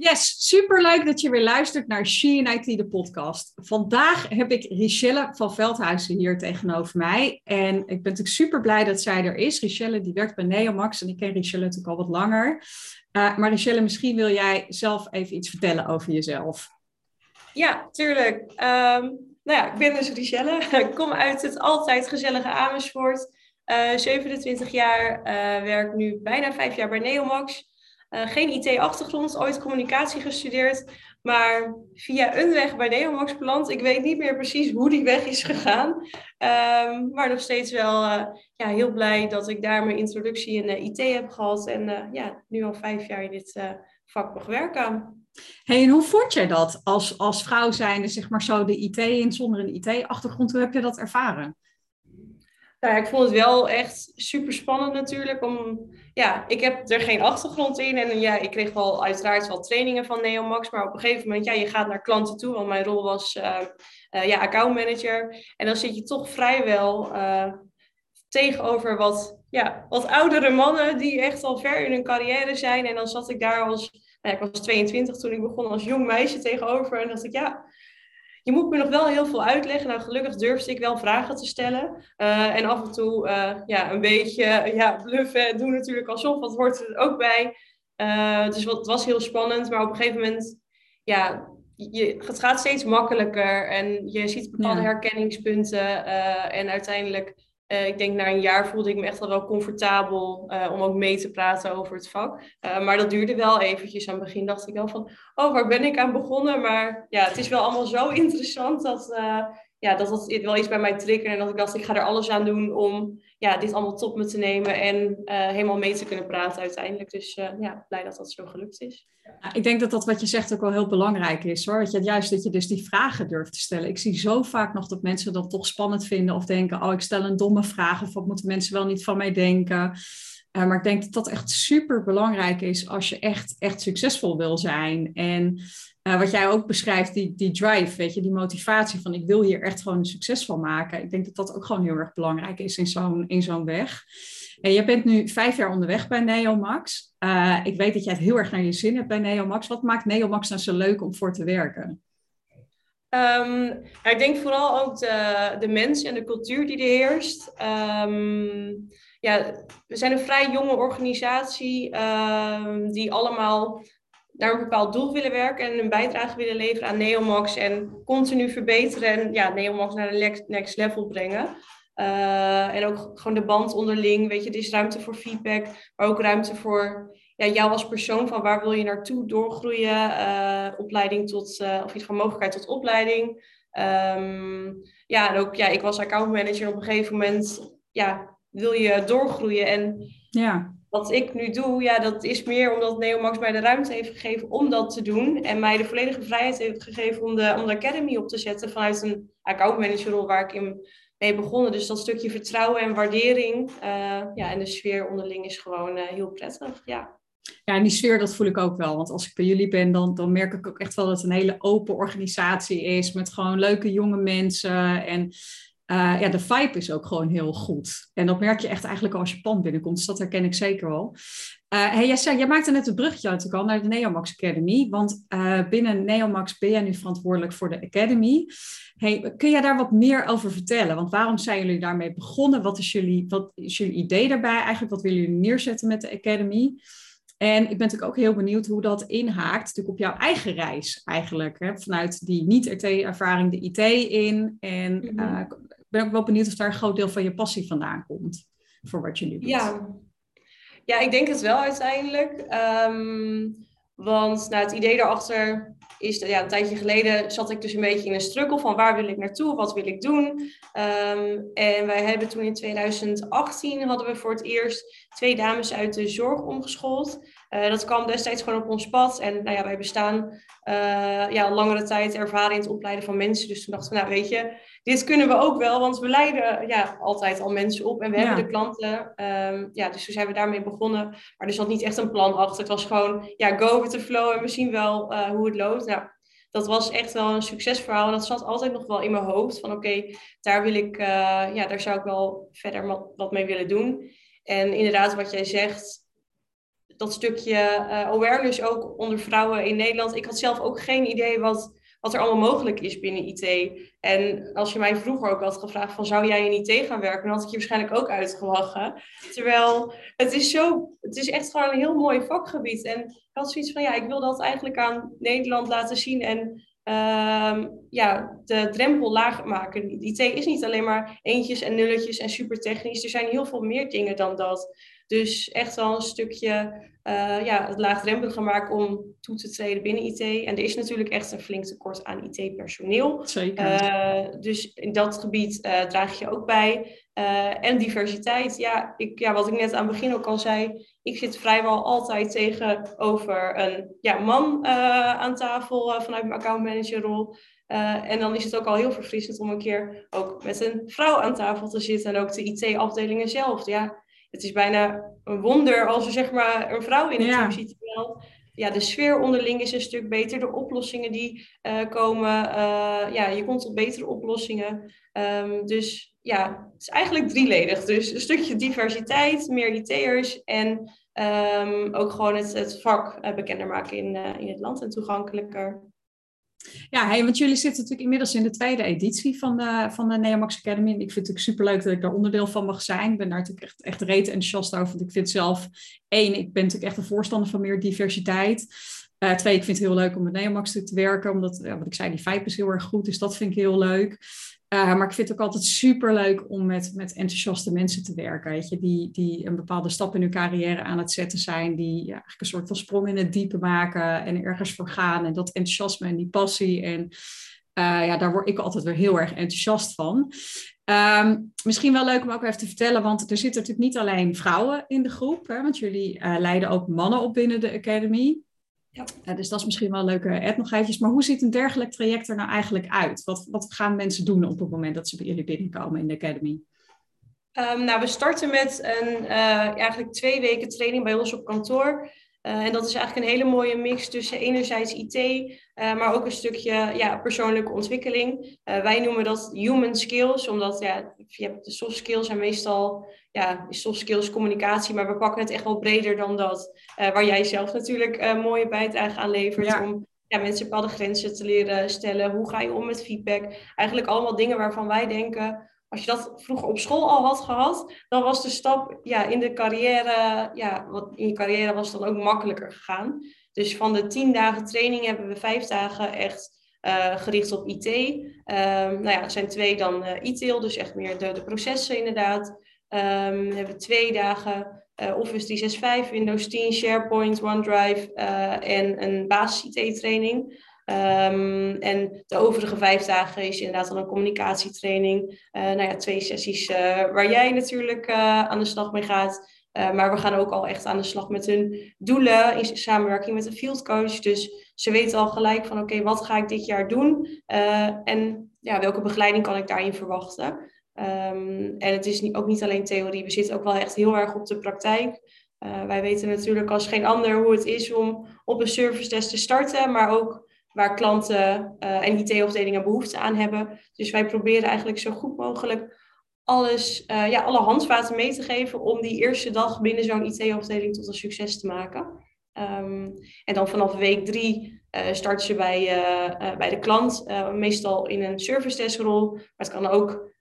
Yes, superleuk dat je weer luistert naar She in IT, de podcast. Vandaag heb ik Richelle van Veldhuizen hier tegenover mij. En ik ben natuurlijk super blij dat zij er is. Richelle die werkt bij Neomax en ik ken Richelle natuurlijk al wat langer. Uh, maar Richelle, misschien wil jij zelf even iets vertellen over jezelf. Ja, tuurlijk. Um, nou ja, ik ben dus Richelle. Ik kom uit het altijd gezellige Amersfoort. Uh, eh, 27 jaar, uh, werk nu bijna vijf jaar bij Neomax. Uh, geen IT-achtergrond, ooit communicatie gestudeerd, maar via een weg bij Neomax beland. Ik weet niet meer precies hoe die weg is gegaan, um, maar nog steeds wel uh, ja, heel blij dat ik daar mijn introductie in uh, IT heb gehad en ja, nu al vijf jaar in dit vak mag werken. Hey, en hoe vond jij dat als, als vrouw zijnde, zeg maar zo, de IT in zonder een IT-achtergrond? Hoe heb je dat ervaren? Nou ik vond het wel echt super spannend natuurlijk. Om, ja, ik heb er geen achtergrond in. En ja, ik kreeg wel uiteraard wel trainingen van Neomax. Maar op een gegeven moment, ja, je gaat naar klanten toe. Want mijn rol was uh, uh, ja, accountmanager. En dan zit je toch vrijwel uh, tegenover wat, ja, wat oudere mannen die echt al ver in hun carrière zijn. En dan zat ik daar als, nou ja, ik was 22 toen ik begon als jong meisje tegenover. En dacht ik, ja, je moet me nog wel heel veel uitleggen. Nou, gelukkig durfde ik wel vragen te stellen. Uh, en af en toe uh, ja, een beetje ja, bluffen, doen natuurlijk alsof, wat hoort er ook bij. Uh, dus het was heel spannend, maar op een gegeven moment, ja, je, het gaat steeds makkelijker en je ziet bepaalde ja. herkenningspunten. en uiteindelijk uh, ik denk na een jaar voelde ik me echt al wel comfortabel uh, om ook mee te praten over het vak. Uh, maar dat duurde wel eventjes. Aan het begin dacht ik wel van, oh, waar ben ik aan begonnen? Maar ja, het is wel allemaal zo interessant dat, ja, dat het wel iets bij mij triggerde. En dat ik dacht, ik ga er alles aan doen om ja, dit allemaal tot me te nemen en helemaal mee te kunnen praten uiteindelijk. Dus ja, blij dat dat zo gelukt is. Ik denk dat dat wat je zegt ook wel heel belangrijk is hoor. Dat je, juist dat je dus die vragen durft te stellen. Ik zie zo vaak nog dat mensen dat toch spannend vinden of denken, oh ik stel een domme vraag of wat moeten mensen wel niet van mij denken. Uh, maar ik denk dat dat echt super belangrijk is als je echt, echt succesvol wil zijn. En uh, wat jij ook beschrijft, die, die drive, weet je, die motivatie van ik wil hier echt gewoon een succes van maken. Ik denk dat dat ook gewoon heel erg belangrijk is in zo'n, in zo'n weg. En je bent nu vijf jaar onderweg bij Neomax. Uh, ik weet dat jij het heel erg naar je zin hebt bij Neomax. Wat maakt Neomax nou zo leuk om voor te werken? Um, ik denk vooral ook de, de mensen en de cultuur die er heerst. Um, ja, we zijn een vrij jonge organisatie um, die allemaal naar een bepaald doel willen werken en een bijdrage willen leveren aan Neomax en continu verbeteren en ja, Neomax naar de next level brengen. Uh, en ook gewoon de band onderling, weet je, er is ruimte voor feedback, maar ook ruimte voor ja, jou als persoon, van waar wil je naartoe doorgroeien, uh, opleiding tot, uh, of iets van mogelijkheid tot opleiding. Um, ja, en ook, ja, ik was accountmanager op een gegeven moment, ja, wil je doorgroeien en ja. Wat ik nu doe, ja, dat is meer omdat Neomax mij de ruimte heeft gegeven om dat te doen en mij de volledige vrijheid heeft gegeven om de, om de academy op te zetten vanuit een accountmanagerrol waar ik in mee begonnen. Dus dat stukje vertrouwen en waardering uh, ja, en de sfeer onderling is gewoon uh, heel prettig. Ja. Ja, en die sfeer, dat voel ik ook wel. Want als ik bij jullie ben, dan, dan merk ik ook echt wel dat het een hele open organisatie is. Met gewoon leuke jonge mensen. En uh, ja, de vibe is ook gewoon heel goed. En dat merk je echt eigenlijk als je pand binnenkomt. Dus dat herken ik zeker wel. Uh, hey, jij, zei, jij maakte net een bruggetje uit al naar de Neomax Academy. Want uh, binnen Neomax ben jij nu verantwoordelijk voor de Academy. Hey, kun jij daar wat meer over vertellen? Want waarom zijn jullie daarmee begonnen? Wat is jullie, wat is jullie idee daarbij eigenlijk? Wat willen jullie neerzetten met de Academy? En ik ben natuurlijk ook heel benieuwd hoe dat inhaakt natuurlijk op jouw eigen reis eigenlijk. Hè? Vanuit die niet-RT-ervaring de IT in. En mm -hmm. Ben ook wel benieuwd of daar een groot deel van je passie vandaan komt. Voor wat je nu doet. Ja, ja ik denk het wel uiteindelijk. Um, want nou, het idee daarachter is ja, een tijdje geleden zat ik dus een beetje in een struggle van waar wil ik naartoe, wat wil ik doen. Um, en wij hebben toen in 2018 hadden we voor het eerst twee dames uit de zorg omgeschoold. Uh, dat kwam destijds gewoon op ons pad. En nou ja, wij bestaan uh, ja, langere tijd ervaren in het opleiden van mensen. Dus toen dachten we, nou weet je, dit kunnen we ook wel. Want we leiden ja, altijd al mensen op en we ja. hebben de klanten. Um, ja, dus toen zijn we daarmee begonnen. Maar er zat niet echt een plan achter. Het was gewoon, ja, go with the flow en we zien wel uh, hoe het loopt. Nou, dat was echt wel een succesverhaal. En dat zat altijd nog wel in mijn hoofd. Van oké, okay, daar wil ik, ja, daar zou ik wel verder wat mee willen doen. En inderdaad, wat jij zegt, dat stukje uh, awareness ook onder vrouwen in Nederland. Ik had zelf ook geen idee wat, wat er allemaal mogelijk is binnen IT. En als je mij vroeger ook had gevraagd van zou jij in IT gaan werken, dan had ik je waarschijnlijk ook uitgelachen. Terwijl het is zo, het is echt gewoon een heel mooi vakgebied. En ik had zoiets van ja, ik wil dat eigenlijk aan Nederland laten zien en Ehm, ja, de drempel lager maken. IT is niet alleen maar eentjes en nulletjes en super technisch. Er zijn heel veel meer dingen dan dat. Dus echt wel een stukje uh, ja, het laagdrempelig maken om toe te treden binnen IT. En er is natuurlijk echt een flink tekort aan IT-personeel. Zeker. Uh, dus in dat gebied uh, draag je ook bij. en diversiteit. Ja, ik, ja, wat ik net aan het begin ook al zei. Ik zit vrijwel altijd tegenover een ja, man aan tafel vanuit mijn accountmanagerrol. Uh, en dan is het ook al heel verfrissend om een keer ook met een vrouw aan tafel te zitten. En ook de IT-afdelingen zelf. Ja, het is bijna een wonder als er zeg maar een vrouw in het team ziet. ja, de sfeer onderling is een stuk beter. De oplossingen die uh, komen, uh, ja, je komt tot betere oplossingen. Um, dus ja, het is eigenlijk drieledig. Dus een stukje diversiteit, meer IT'ers en um, ook gewoon het, het vak uh, bekender maken in, in het land en toegankelijker. Ja, hey, want jullie zitten natuurlijk inmiddels in de tweede editie van de, van de Neomax Academy. Ik vind het natuurlijk superleuk dat ik daar onderdeel van mag zijn. Ik ben daar natuurlijk echt, echt reet enthousiast over. Want ik vind zelf, één, ik ben natuurlijk echt een voorstander van meer diversiteit. Uh, twee, ik vind het heel leuk om met Neomax te werken. Omdat, ja, wat ik zei, die vibe is heel erg goed. Dus dat vind ik heel leuk. Uh, maar ik vind het ook altijd super leuk om met, met enthousiaste mensen te werken. Weet je, die, die een bepaalde stap in hun carrière aan het zetten zijn. Die ja, eigenlijk een soort van sprong in het diepe maken en ergens voor gaan. En dat enthousiasme en die passie. En uh, ja, daar word ik altijd weer heel erg enthousiast van. Um, misschien wel leuk om ook even te vertellen, want er zitten natuurlijk niet alleen vrouwen in de groep. Hè, want jullie uh, leiden ook mannen op binnen de Academy. Ja. dus dat is misschien wel een leuke add nog eventjes. Maar hoe ziet een dergelijk traject er nou eigenlijk uit? Wat, wat gaan mensen doen op het moment dat ze bij jullie binnenkomen in de Academy? Um, nou, we starten met een, uh, eigenlijk twee weken training bij ons op kantoor. Uh, en dat is eigenlijk een hele mooie mix tussen enerzijds IT, uh, maar ook een stukje ja, persoonlijke ontwikkeling. wij noemen dat human skills, omdat ja, je hebt de soft skills zijn meestal ja, soft skills, communicatie, maar we pakken het echt wel breder dan dat. Waar jij zelf natuurlijk mooie bijdrage aan levert. Om ja, mensen bepaalde grenzen te leren stellen. Hoe ga je om met feedback? Eigenlijk allemaal dingen waarvan wij denken. Als je dat vroeger op school al had gehad, dan was de stap ja, in de carrière, ja, wat in je carrière was dan ook makkelijker gegaan. Dus van de tien dagen training hebben we vijf dagen echt uh, gericht op IT. Um, nou ja, het zijn twee dan uh, e-tail, dus echt meer de, de processen inderdaad. Um, we hebben twee dagen uh, Office 365, Windows 10, SharePoint, OneDrive en een basis-IT-training. Um, en de overige vijf dagen is inderdaad dan een communicatietraining. Uh, nou ja, twee sessies waar jij natuurlijk aan de slag mee gaat. maar we gaan ook al echt aan de slag met hun doelen in samenwerking met een field coach. Dus ze weten al gelijk van oké, wat ga ik dit jaar doen? en ja, welke begeleiding kan ik daarin verwachten? Um, en het is ook niet alleen theorie, we zitten ook wel echt heel erg op de praktijk. Wij weten natuurlijk als geen ander hoe het is om op een service desk te starten, maar ook waar klanten en IT-afdelingen behoefte aan hebben. Dus wij proberen eigenlijk zo goed mogelijk alles, uh, ja, alle handvaten mee te geven om die eerste dag binnen zo'n IT-afdeling tot een succes te maken. Um, en dan vanaf week drie starten ze bij, bij de klant, meestal in een service desk rol. Maar het kan ook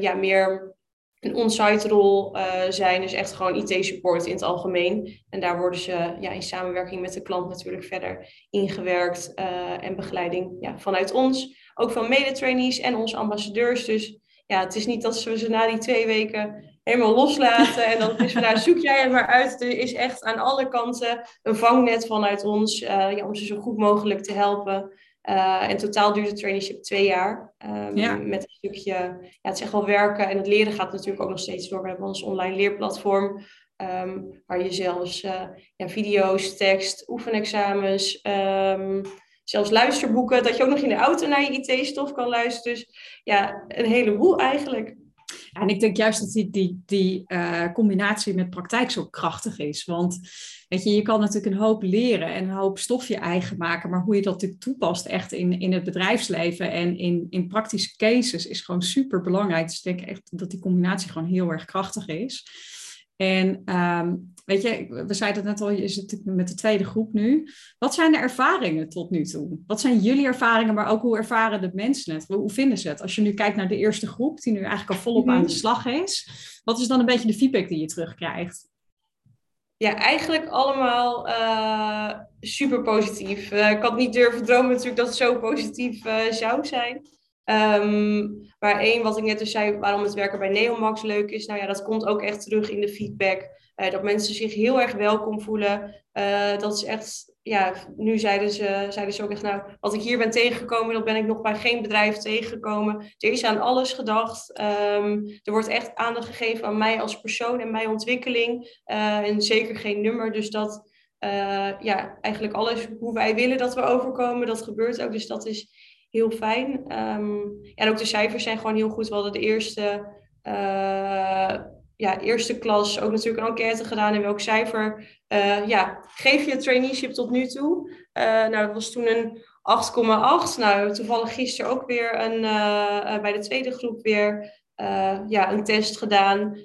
ja, meer een on-site rol uh, zijn. Dus echt gewoon IT-support in het algemeen. En daar worden ze ja, in samenwerking met de klant natuurlijk verder ingewerkt. Uh, en begeleiding ja, vanuit ons. Ook van mede-trainees en onze ambassadeurs. Dus ja, het is niet dat we ze na die twee weken helemaal loslaten. En dan is van, nou, zoek jij het maar uit. Er is echt aan alle kanten een vangnet vanuit ons. ja, om ze zo goed mogelijk te helpen. Uh, en totaal duurt de traineeship twee jaar. Um, Met een stukje, ja, het is echt wel werken. En het leren gaat natuurlijk ook nog steeds door. We hebben ons online leerplatform. Um, waar je zelfs uh, ja, video's, tekst, oefenexamens, um, zelfs luisterboeken. Dat je ook nog in de auto naar je IT-stof kan luisteren. Dus ja, een heleboel eigenlijk. En ik denk juist dat die, die, die uh, combinatie met praktijk zo krachtig is. Want weet je, je kan natuurlijk een hoop leren en een hoop stof je eigen maken. Maar hoe je dat natuurlijk toepast echt in, in het bedrijfsleven en in, in praktische cases is gewoon super belangrijk. Dus ik denk echt dat die combinatie gewoon heel erg krachtig is. En ehm, weet je, we zeiden het net al, je zit met de tweede groep nu. Wat zijn de ervaringen tot nu toe? Wat zijn jullie ervaringen, maar ook hoe ervaren de mensen het? Hoe vinden ze het? Als je nu kijkt naar de eerste groep, die nu eigenlijk al volop aan de mhm. slag is. Wat is dan een beetje de feedback die je terugkrijgt? Ja, eigenlijk allemaal uh, super positief. Uh, ik had niet durven dromen natuurlijk dat het zo positief uh, zou zijn. Um, maar één, wat ik net dus zei, waarom het werken bij Neomax leuk is, nou ja, dat komt ook echt terug in de feedback. Uh, dat mensen zich heel erg welkom voelen. Uh, dat is echt, ja, nu zeiden ze, zeiden ze ook echt, nou, wat ik hier ben tegengekomen, dat ben ik nog bij geen bedrijf tegengekomen. Er is aan alles gedacht. Um, er wordt echt aandacht gegeven aan mij als persoon en mijn ontwikkeling. Uh, en zeker geen nummer. Dus dat, ja, eigenlijk alles hoe wij willen dat we overkomen, dat gebeurt ook. Dus dat is heel fijn. Um, en ook de cijfers zijn gewoon heel goed. We hadden de eerste, uh, ja, eerste klas ook natuurlijk een enquête gedaan. En welk cijfer uh, ja, geef je traineeship tot nu toe? Uh, nou, dat was toen een 8,8. Nou, toevallig gisteren ook weer een, bij de tweede groep weer ja, een test gedaan.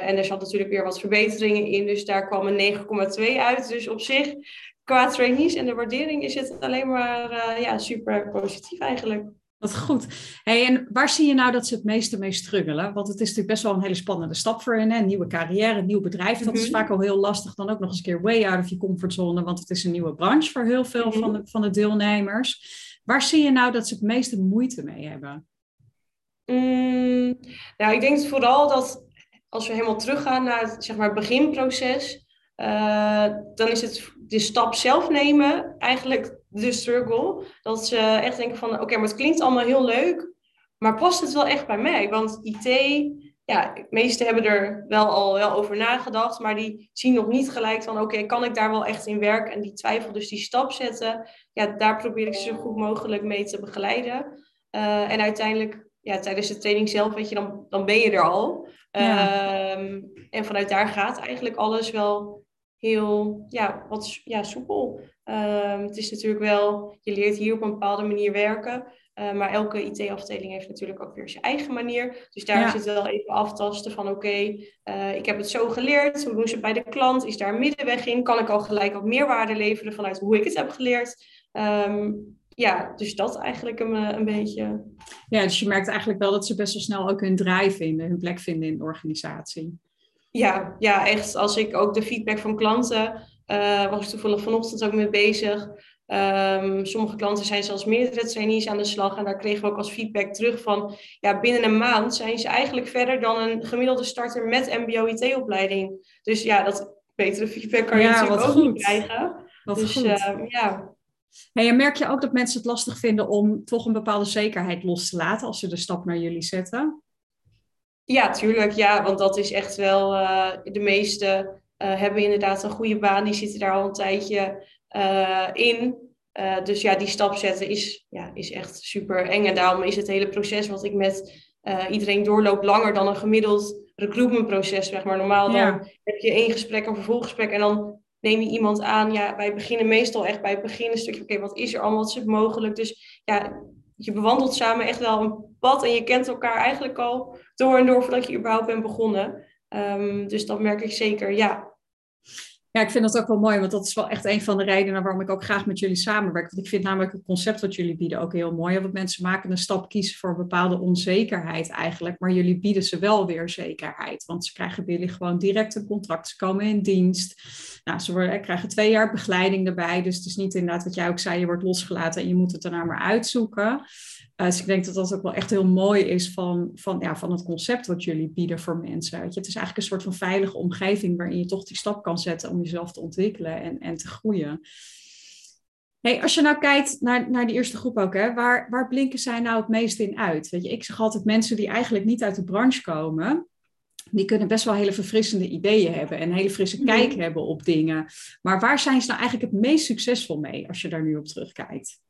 en er zat natuurlijk weer wat verbeteringen in. Dus daar kwam een 9,2 uit. Dus op zich qua trainees en de waardering is het alleen maar uh, ja, super positief eigenlijk. Wat goed. Hey, en waar zie je nou dat ze het meeste mee struggelen? Want het is natuurlijk best wel een hele spannende stap voor hen. Een nieuwe carrière, een nieuw bedrijf. Dat is mhm. vaak al heel lastig. Dan ook nog eens een keer way out of je comfortzone. Want het is een nieuwe branche voor heel veel van, de, van de deelnemers. Waar zie je nou dat ze het meeste moeite mee hebben? Mm, nou, ik denk vooral dat als we helemaal teruggaan naar het, zeg maar, beginproces. Uh, dan is het de stap zelf nemen eigenlijk de struggle. Dat ze echt denken van, oké, maar het klinkt allemaal heel leuk, maar past het wel echt bij mij? Want IT, ja, de meesten hebben er wel al wel over nagedacht, maar die zien nog niet gelijk van, oké, kan ik daar wel echt in werken? En die twijfel, dus die stap zetten, ja, daar probeer ik ze zo goed mogelijk mee te begeleiden. Uh, en uiteindelijk, ja, tijdens de training zelf, weet je, dan, dan ben je er al. Ja. Um, en vanuit daar gaat eigenlijk alles wel heel ja, wat ja, soepel. Um, het is natuurlijk wel, je leert hier op een bepaalde manier werken. Uh, maar elke IT-afdeling heeft natuurlijk ook weer zijn eigen manier. Dus daar ja. zit wel even aftasten van oké, okay, uh, ik heb het zo geleerd. Hoe doen ze het bij de klant? Is daar een middenweg in? Kan ik al gelijk wat meerwaarde leveren vanuit hoe ik het heb geleerd? Um, ja, dus dat eigenlijk een, een beetje. Ja, dus je merkt eigenlijk wel dat ze best wel snel ook hun draai vinden, hun plek vinden in de organisatie. Ja, ja, echt. Als ik ook de feedback van klanten, uh, was ik toevallig vanochtend ook mee bezig. Um, sommige klanten zijn zelfs meerdere trainees aan de slag. En daar kregen we ook als feedback terug van... ja, binnen een maand zijn ze eigenlijk verder dan een gemiddelde starter met mbo-IT-opleiding. Dus ja, dat betere feedback kan je natuurlijk ook goed. niet krijgen. Wat dus goed. Uh, ja. Hey, en merk je ook dat mensen het lastig vinden om toch een bepaalde zekerheid los te laten... als ze de stap naar jullie zetten? Ja, tuurlijk. Ja, want dat is echt wel uh, de meeste uh, hebben inderdaad een goede baan. Die zitten daar al een tijdje uh, in. dus ja, die stap zetten is, ja, is echt super eng. En daarom is het hele proces wat ik met iedereen doorloop langer dan een gemiddeld recruitmentproces. Zeg maar. Normaal dan heb je één gesprek, een vervolggesprek en dan neem je iemand aan. Ja, wij beginnen meestal echt bij het begin een stukje. Oké, wat is er allemaal? Wat is het mogelijk? Dus ja, je bewandelt samen echt wel een pad en je kent elkaar eigenlijk al door en door voordat je überhaupt bent begonnen. Um, dus dat merk ik zeker, ja. Ja, ik vind dat ook wel mooi, want dat is wel echt een van de redenen waarom ik ook graag met jullie samenwerk. Want ik vind namelijk het concept wat jullie bieden ook heel mooi. Want mensen maken een stap kiezen voor een bepaalde onzekerheid eigenlijk, maar jullie bieden ze wel weer zekerheid. Want ze krijgen jullie gewoon direct een contract, ze komen in dienst. Nou, ze worden, krijgen twee jaar begeleiding erbij, dus het is niet inderdaad wat jij ook zei, je wordt losgelaten en je moet het daarna maar uitzoeken. Uh, dus ik denk dat dat ook wel echt heel mooi is van, van, ja, van het concept wat jullie bieden voor mensen. Weet je? Het is eigenlijk een soort van veilige omgeving waarin je toch die stap kan zetten om jezelf te ontwikkelen en, en te groeien. Hey, als je nou kijkt naar, naar die eerste groep ook, hè, waar, waar blinken zij nou het meest in uit? Weet je, ik zeg altijd mensen die eigenlijk niet uit de branche komen, die kunnen best wel hele verfrissende ideeën hebben en een hele frisse mhm. kijk hebben op dingen. Maar waar zijn ze nou eigenlijk het meest succesvol mee als je daar nu op terugkijkt?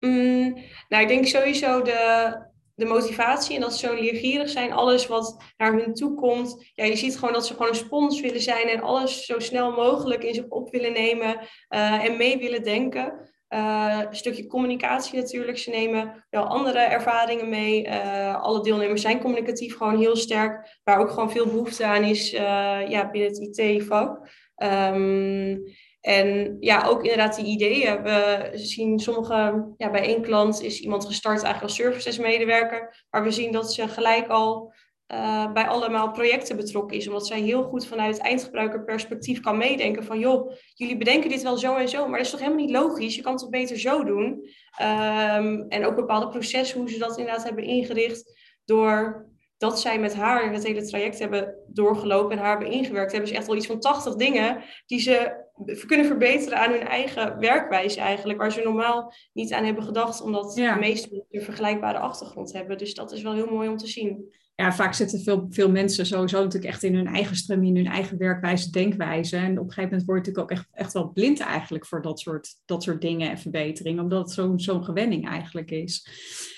Mm, nou, ik denk sowieso de, de motivatie en dat ze zo leergierig zijn. Alles wat naar hun toe komt. Ja, je ziet gewoon dat ze gewoon een spons willen zijn en alles zo snel mogelijk in zich op willen nemen uh, en mee willen denken. een stukje communicatie natuurlijk. Ze nemen wel andere ervaringen mee. alle deelnemers zijn communicatief gewoon heel sterk. Waar ook gewoon veel behoefte aan is ja, binnen het IT-vak. Ehm, en ja, ook inderdaad die ideeën. We zien sommige, ja, bij één klant is iemand gestart eigenlijk als services medewerker. Maar we zien dat ze gelijk al uh, bij allemaal projecten betrokken is. Omdat zij heel goed vanuit eindgebruikerperspectief kan meedenken van joh, jullie bedenken dit wel zo en zo, maar dat is toch helemaal niet logisch? Je kan het toch beter zo doen? Um, en ook bepaalde processen, hoe ze dat inderdaad hebben ingericht, door dat zij met haar het hele traject hebben doorgelopen en haar hebben ingewerkt, hebben ze echt wel iets van 80 dingen die ze kunnen verbeteren aan hun eigen werkwijze eigenlijk, waar ze normaal niet aan hebben gedacht, omdat de meeste een vergelijkbare achtergrond hebben. Dus dat is wel heel mooi om te zien ja, vaak zitten veel, veel mensen sowieso natuurlijk echt in hun eigen stramien, in hun eigen werkwijze, denkwijze. En op een gegeven moment word je natuurlijk ook echt, echt wel blind eigenlijk voor dat soort, dat soort dingen en verbeteringen, omdat het zo'n zo'n gewenning eigenlijk is.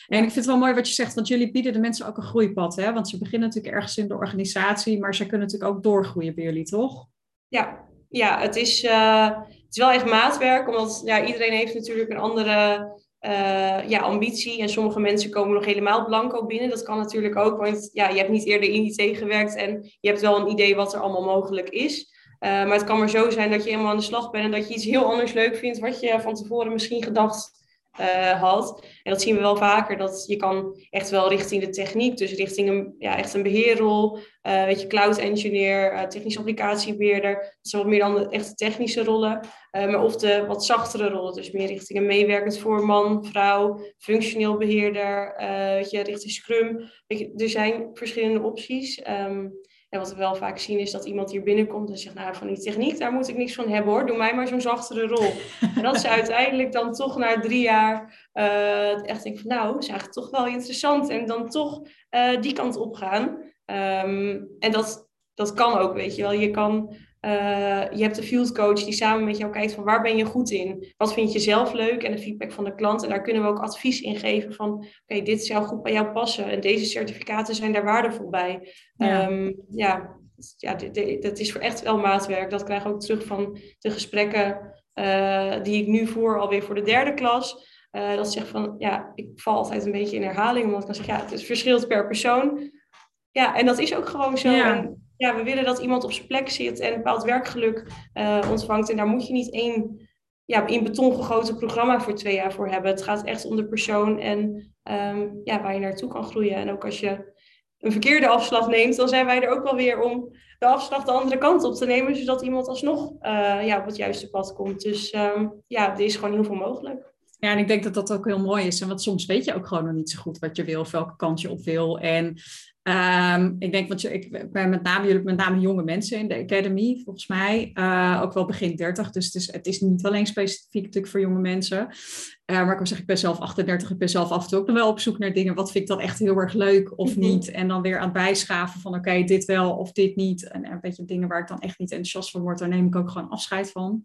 En ik vind het wel mooi wat je zegt, want jullie bieden de mensen ook een groeipad, hè? Want ze beginnen natuurlijk ergens in de organisatie, maar ze kunnen natuurlijk ook doorgroeien bij jullie, toch? Ja, ja het, is, uh, het is wel echt maatwerk, omdat ja, iedereen heeft natuurlijk een andere uh, ja, ambitie. En sommige mensen komen nog helemaal blanco binnen. Dat kan natuurlijk ook, want ja, je hebt niet eerder in IT gewerkt en je hebt wel een idee wat er allemaal mogelijk is. Uh, maar het kan maar zo zijn dat je helemaal aan de slag bent en dat je iets heel anders leuk vindt wat je van tevoren misschien gedacht uh, had. En dat zien we wel vaker, dat je kan echt wel richting de techniek, dus richting een, ja, echt een beheerrol, uh, weet je, cloud engineer, uh, technische applicatiebeheerder. Dat zijn wat meer dan de echte technische rollen. maar of de wat zachtere rollen, dus meer richting een meewerkend voorman, vrouw, functioneel beheerder, weet je, richting Scrum. Er zijn verschillende opties. Um, en wat we wel vaak zien is dat iemand hier binnenkomt en zegt, nou van die techniek, daar moet ik niks van hebben hoor, doe mij maar zo'n zachtere rol. en dat ze uiteindelijk dan toch na drie jaar uh, echt denken van nou, is eigenlijk toch wel interessant en dan toch uh, die kant op gaan. Um, en dat, dat kan ook, weet je wel. Je kan uh, je hebt een field coach die samen met jou kijkt van waar ben je goed in? Wat vind je zelf leuk? En de feedback van de klant. En daar kunnen we ook advies in geven van oké, dit zou goed bij jou passen. En deze certificaten zijn daar waardevol bij. Ja, um, ja, ja dat is voor echt wel maatwerk. Dat krijg ik ook terug van de gesprekken uh, die ik nu voer, alweer voor de derde klas. Uh, dat zegt van ja, ik val altijd een beetje in herhaling. Omdat ik dan zeg ja, het verschilt per persoon. Ja, en dat is ook gewoon zo. En, ja, we willen dat iemand op zijn plek zit en een bepaald werkgeluk uh, ontvangt. En daar moet je niet één ja, in beton gegoten programma voor twee jaar voor hebben. Het gaat echt om de persoon en um, ja, waar je naartoe kan groeien. En ook als je een verkeerde afslag neemt, dan zijn wij er ook wel weer om de afslag de andere kant op te nemen, zodat iemand alsnog uh, ja, op het juiste pad komt. Dus um, ja, er is gewoon heel veel mogelijk. Ja, en ik denk dat dat ook heel mooi is. En want soms weet je ook gewoon nog niet zo goed wat je wil, of welke kant je op wil. En Um, ik denk, want je, ik ben met name, jullie met name jonge mensen in de academy, volgens mij. Uh, ook wel begin 30, dus het is, het is niet alleen specifiek natuurlijk voor jonge mensen. Uh, maar ik wil zeggen, ik ben zelf 38, ik ben zelf af en toe ook nog wel op zoek naar dingen. Wat vind ik dan echt heel erg leuk of mhm. niet? En dan weer aan het bijschaven van, oké, dit wel of dit niet. En een beetje dingen waar ik dan echt niet enthousiast van word, daar neem ik ook gewoon afscheid van.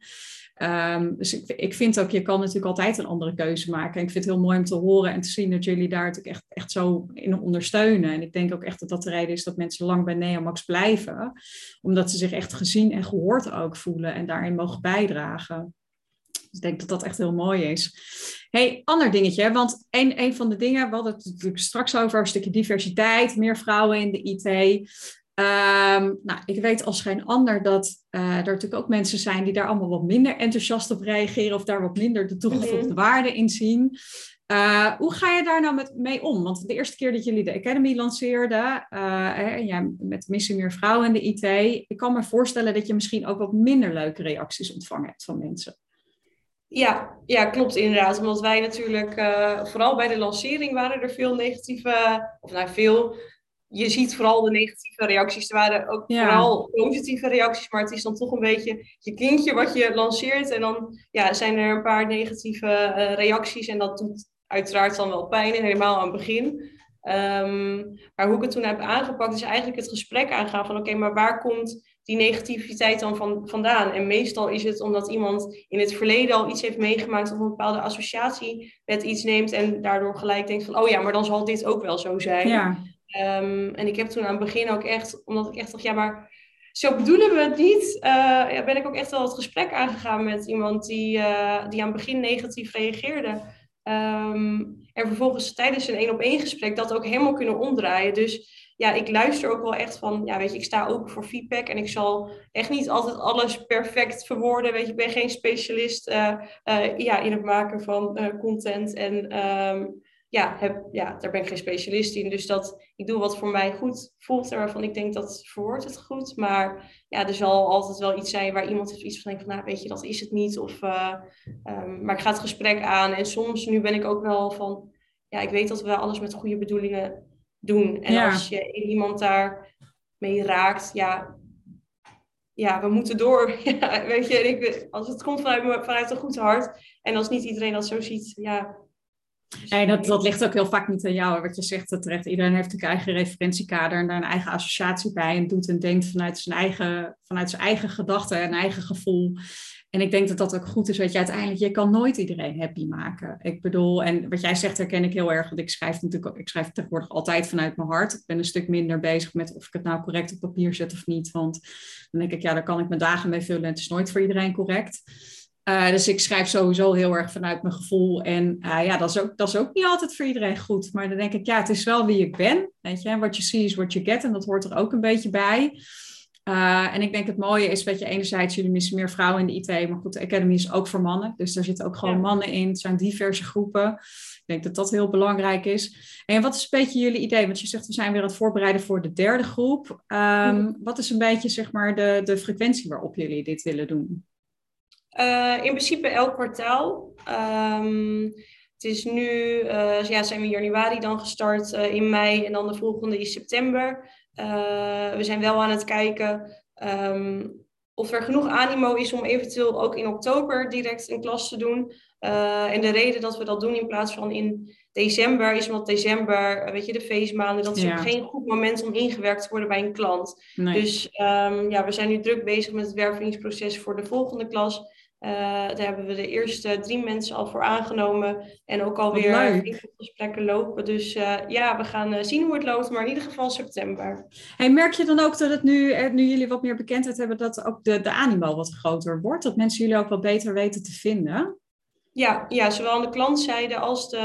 Um, dus ik, ik vind ook, je kan natuurlijk altijd een andere keuze maken. En ik vind het heel mooi om te horen en te zien dat jullie daar natuurlijk echt, echt zo in ondersteunen. En ik denk ook echt dat dat de reden is dat mensen lang bij Neomax blijven. Omdat ze zich echt gezien en gehoord ook voelen en daarin mogen bijdragen. Dus ik denk dat dat echt heel mooi is. hey, ander dingetje, want een, een van de dingen, we hadden het natuurlijk straks over, een stukje diversiteit, meer vrouwen in de IT. Ehm, nou, ik weet als geen ander dat uh, er natuurlijk ook mensen zijn die daar allemaal wat minder enthousiast op reageren of daar wat minder de toegevoegde mhm. waarde in zien. Uh, hoe ga je daar nou met, mee om? Want de eerste keer dat jullie de Academy lanceerden, uh, en jij met missie meer vrouwen in de IT, ik kan me voorstellen dat je misschien ook wat minder leuke reacties ontvangen hebt van mensen. Ja, ja, klopt inderdaad. Omdat wij natuurlijk, vooral bij de lancering waren er veel negatieve, of nou veel, je ziet vooral de negatieve reacties. Er waren ook vooral positieve reacties, maar het is dan toch een beetje je kindje wat je lanceert. En dan ja, zijn er een paar negatieve uh, reacties en dat doet uiteraard dan wel pijn, helemaal aan het begin. Um, maar hoe ik het toen heb aangepakt, is eigenlijk het gesprek aangaan van oké, maar waar komt die negativiteit dan van, vandaan? En meestal is het omdat iemand in het verleden al iets heeft meegemaakt of een bepaalde associatie met iets neemt en daardoor gelijk denkt van oh ja, maar dan zal dit ook wel zo zijn. Ja. Um, en ik heb toen aan het begin ook echt, omdat ik echt dacht, ja, maar zo bedoelen we het niet. Uh, ben ik ook echt wel het gesprek aangegaan met iemand die, die aan het begin negatief reageerde. Ehm, en vervolgens tijdens een één op één gesprek dat ook helemaal kunnen omdraaien. Dus ja, ik luister ook wel echt van, ja, weet je, ik sta open voor feedback en ik zal echt niet altijd alles perfect verwoorden. Weet je, ik ben geen specialist uh, ja, in het maken van content en um, ja, heb, ja, daar ben ik geen specialist in. Dus dat, ik doe wat voor mij goed voelt en waarvan ik denk dat verwoord het goed. Maar ja, er zal altijd wel iets zijn waar iemand iets van denkt van, nou weet je, dat is het niet. Of, um, maar ik ga het gesprek aan en soms, nu ben ik ook wel van, ja, ik weet dat we alles met goede bedoelingen doen. En als je iemand daar mee raakt, ja, ja, we moeten door. Ja, weet je, ik, als het komt vanuit, vanuit een goed hart en als niet iedereen dat zo ziet, ja. Nee, dat, dat ligt ook heel vaak niet aan jou. Wat je zegt dat terecht. Iedereen heeft een eigen referentiekader en daar een eigen associatie bij. En doet en denkt vanuit zijn eigen, vanuit zijn eigen gedachten en eigen gevoel. En ik denk dat dat ook goed is, weet je, uiteindelijk, je kan nooit iedereen happy maken. Ik bedoel, en wat jij zegt herken ik heel erg, want ik schrijf natuurlijk ik schrijf tegenwoordig altijd vanuit mijn hart. Ik ben een stuk minder bezig met of ik het nou correct op papier zet of niet, want dan denk ik, ja, daar kan ik mijn dagen mee vullen en het is nooit voor iedereen correct. Uh, dus ik schrijf sowieso heel erg vanuit mijn gevoel. En uh, ja, dat is, ook, dat is ook niet altijd voor iedereen goed. Maar dan denk ik, ja, het is wel wie ik ben. Weet je, wat je ziet is what you get. En dat hoort er ook een beetje bij. Uh, en ik denk het mooie is dat je enerzijds, jullie missen meer vrouwen in de IT, maar goed, de Academy is ook voor mannen. Dus daar zitten ook gewoon mannen in. Het zijn diverse groepen. Ik denk dat dat heel belangrijk is. En wat is een beetje jullie idee? Want je zegt, we zijn weer aan het voorbereiden voor de derde groep. Um, wat is een beetje, zeg maar, de, de frequentie waarop jullie dit willen doen? Uh, in principe elk kwartaal. Um, het is nu, uh, ja, zijn we in januari dan gestart, in mei en dan de volgende is september. We zijn wel aan het kijken um, of er genoeg animo is om eventueel ook in oktober direct een klas te doen. En de reden dat we dat doen in plaats van in december is omdat december, eh, weet je, de feestmaanden, dat is ja. ook geen goed moment om ingewerkt te worden bij een klant. Nee. Dus um, ja, we zijn nu druk bezig met het wervingsproces voor de volgende klas. Uh, daar hebben we de eerste drie mensen al voor aangenomen. En ook alweer gesprekken lopen. Dus uh, ja, we gaan uh, zien hoe het loopt. Maar in ieder geval september. Hey, merk je dan ook dat het nu, nu jullie wat meer bekendheid hebben, dat ook de, de animo wat groter wordt? Dat mensen jullie ook wat beter weten te vinden? Ja, ja zowel aan de klantzijde als de,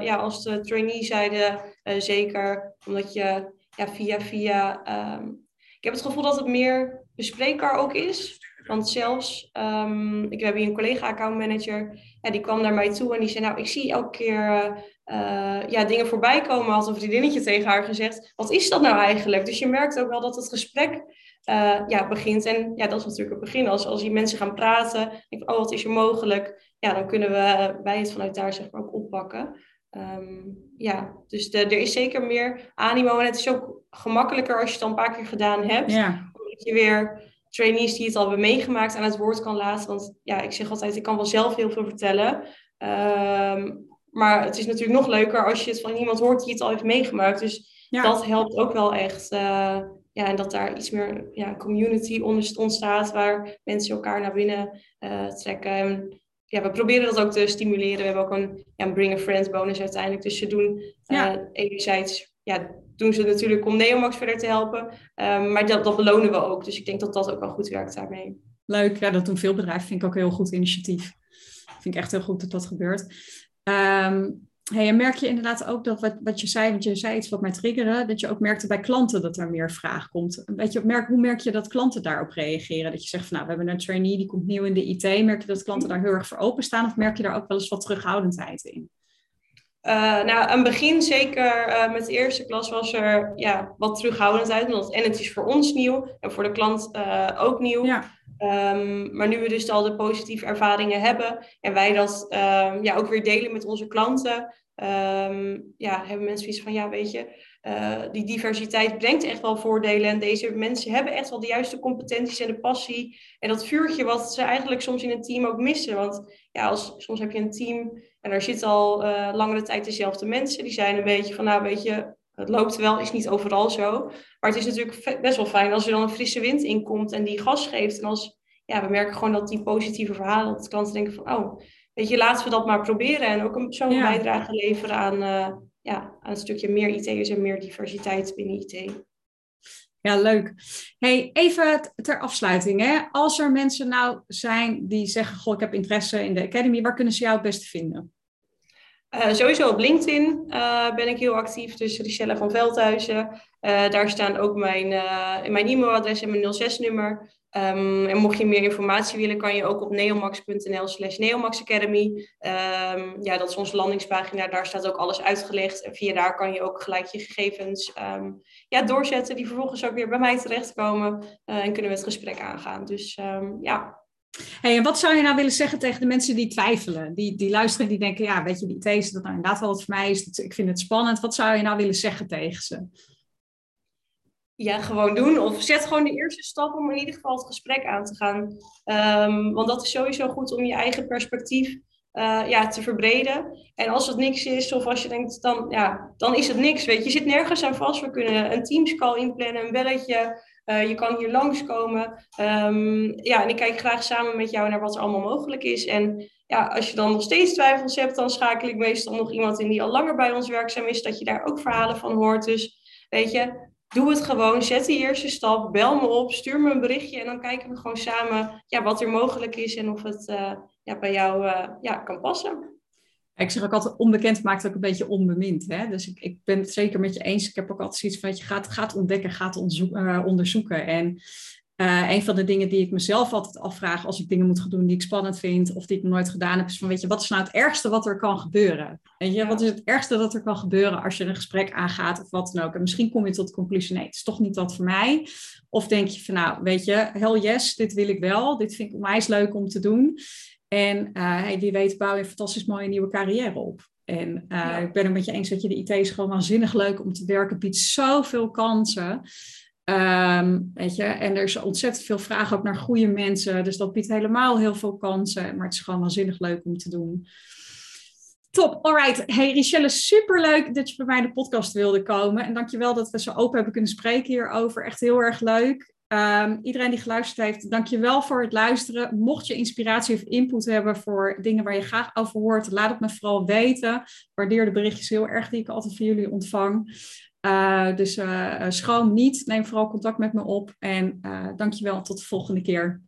ja, als de trainee-zijde zeker. Omdat je ja, via via... Um, ik heb het gevoel dat het meer bespreekbaar ook is. Want zelfs, um, ik heb hier een collega-accountmanager, ja, die kwam naar mij toe en die zei, nou, ik zie elke keer uh, ja, dingen voorbij komen. Had een vriendinnetje tegen haar gezegd, wat is dat nou eigenlijk? Dus je merkt ook wel dat het gesprek uh, ja, begint. En ja, dat is natuurlijk het begin. Als, als die mensen gaan praten, denk oh, wat is er mogelijk? Ja, dan kunnen we wij het vanuit daar zeg maar ook oppakken. Um, ja, dus de, er is zeker meer animo. En het is ook gemakkelijker als je het al een paar keer gedaan hebt. Ja. Omdat je weer trainees die het al hebben meegemaakt aan het woord kan laten. Want ja, ik zeg altijd, ik kan wel zelf heel veel vertellen. Um, maar het is natuurlijk nog leuker als je het van iemand hoort die het al heeft meegemaakt. Dus dat helpt ook wel echt. Uh, ja, en dat daar iets meer ja, community ontstaat waar mensen elkaar naar binnen uh, trekken. En, ja, we proberen dat ook te stimuleren. We hebben ook een, ja, een Bring a Friend bonus uiteindelijk. Dus ze doen uh, enerzijds ja, doen ze natuurlijk om Neomax verder te helpen. Um, maar dat, dat belonen we ook. Dus ik denk dat dat ook wel goed werkt daarmee. Leuk, ja, dat doen veel bedrijven. Vind ik ook een heel goed initiatief. Vind ik echt heel goed dat dat gebeurt. Um, hey, en merk je inderdaad ook dat wat, wat je zei, want je zei iets wat mij triggerde, dat je ook merkte bij klanten dat er meer vraag komt. Weet je, hoe merk je dat klanten daarop reageren? Dat je zegt van nou, we hebben een trainee die komt nieuw in de IT. Merk je dat klanten daar heel erg voor openstaan of merk je daar ook wel eens wat terughoudendheid in? Uh, nou, aan het begin, zeker uh, met de eerste klas, was er ja, wat terughoudendheid. Omdat, en het is voor ons nieuw en voor de klant uh, ook nieuw. Ja. Um, maar nu we dus al de positieve ervaringen hebben en wij dat um, ja, ook weer delen met onze klanten, um, ja, hebben mensen iets van, ja, weet je, die diversiteit brengt echt wel voordelen. En deze mensen hebben echt wel de juiste competenties en de passie. En dat vuurtje wat ze eigenlijk soms in een team ook missen. Want ja, als, soms heb je een team en daar zitten al uh, langere tijd dezelfde mensen. Die zijn een beetje van, nou weet je, het loopt wel, is niet overal zo. Maar het is natuurlijk best wel fijn als er dan een frisse wind inkomt en die gas geeft. En als, ja, we merken gewoon dat die positieve verhalen, dat de klanten denken van, oh, weet je, laten we dat maar proberen. En ook zo'n ja. bijdrage leveren aan, uh, ja, aan een stukje meer IT'ers en meer diversiteit binnen IT. Ja, leuk. Hey, even ter afsluiting. Hè? Als er mensen nou zijn die zeggen, goh, ik heb interesse in de Academy, waar kunnen ze jou het beste vinden? Uh, sowieso op LinkedIn uh, ben ik heel actief, dus Richelle van Veldhuizen. Uh, daar staan ook mijn, mijn e-mailadres en mijn 06-nummer. Um, en mocht je meer informatie willen, kan je ook op neomax.nl slash neomaxacademy. Um, ja, dat is onze landingspagina. Daar staat ook alles uitgelegd. En via daar kan je ook gelijk je gegevens um, ja, doorzetten, die vervolgens ook weer bij mij terechtkomen. Uh, en kunnen we het gesprek aangaan. Dus ja, Hey, en wat zou je nou willen zeggen tegen de mensen die twijfelen? Die, die luisteren, die denken, ja, weet je, die IT is dat nou inderdaad wel wat voor mij is. Ik vind het spannend. Wat zou je nou willen zeggen tegen ze? Ja, gewoon doen. Of zet gewoon de eerste stap om in ieder geval het gesprek aan te gaan. Um, want dat is sowieso goed om je eigen perspectief uh, ja, te verbreden. En als het niks is, of als je denkt, dan, ja, dan is het niks. Weet je. je zit nergens aan vast. We kunnen een Teams-call inplannen, een belletje. Uh, je kan hier langskomen. Um, ja, en ik kijk graag samen met jou naar wat er allemaal mogelijk is. En ja, als je dan nog steeds twijfels hebt, dan schakel ik meestal nog iemand in die al langer bij ons werkzaam is, dat je daar ook verhalen van hoort. Dus weet je, doe het gewoon. Zet de eerste stap. Bel me op. Stuur me een berichtje. En dan kijken we gewoon samen ja, wat er mogelijk is en of het uh, ja, bij jou uh, ja, kan passen. Ik zeg ook altijd, onbekend maakt ook een beetje onbemind. Hè? Dus ik, ik ben het zeker met je eens. Ik heb ook altijd zoiets van, je gaat, gaat ontdekken, gaat uh, onderzoeken. En uh, een van de dingen die ik mezelf altijd afvraag als ik dingen moet gaan doen die ik spannend vind of die ik nog nooit gedaan heb, is van weet je, wat is nou het ergste wat er kan gebeuren? Weet je, wat is het ergste dat er kan gebeuren als je een gesprek aangaat of wat dan ook? En misschien kom je tot de conclusie, nee, het is toch niet wat voor mij. Of denk je van nou, weet je, hell yes, dit wil ik wel, dit vind ik onwijs leuk om te doen. En uh, hey, wie weet bouw je een fantastisch mooie nieuwe carrière op. En uh, ja. ik ben het met je eens dat je de IT is gewoon waanzinnig leuk om te werken, biedt zoveel kansen. Um, weet je, en er is ontzettend veel vraag ook naar goede mensen. Dus dat biedt helemaal heel veel kansen. Maar het is gewoon waanzinnig leuk om te doen. Top, alright. Hey Richelle, superleuk dat je bij mij in de podcast wilde komen. En dankjewel dat we zo open hebben kunnen spreken hierover. Echt heel erg leuk. Um, iedereen die geluisterd heeft, dankjewel voor het luisteren. Mocht je inspiratie of input hebben voor dingen waar je graag over hoort, laat het me vooral weten. Waardeer de berichtjes heel erg die ik altijd van jullie ontvang. Uh, dus uh, schroom niet. Neem vooral contact met me op. En dankjewel. Tot de volgende keer.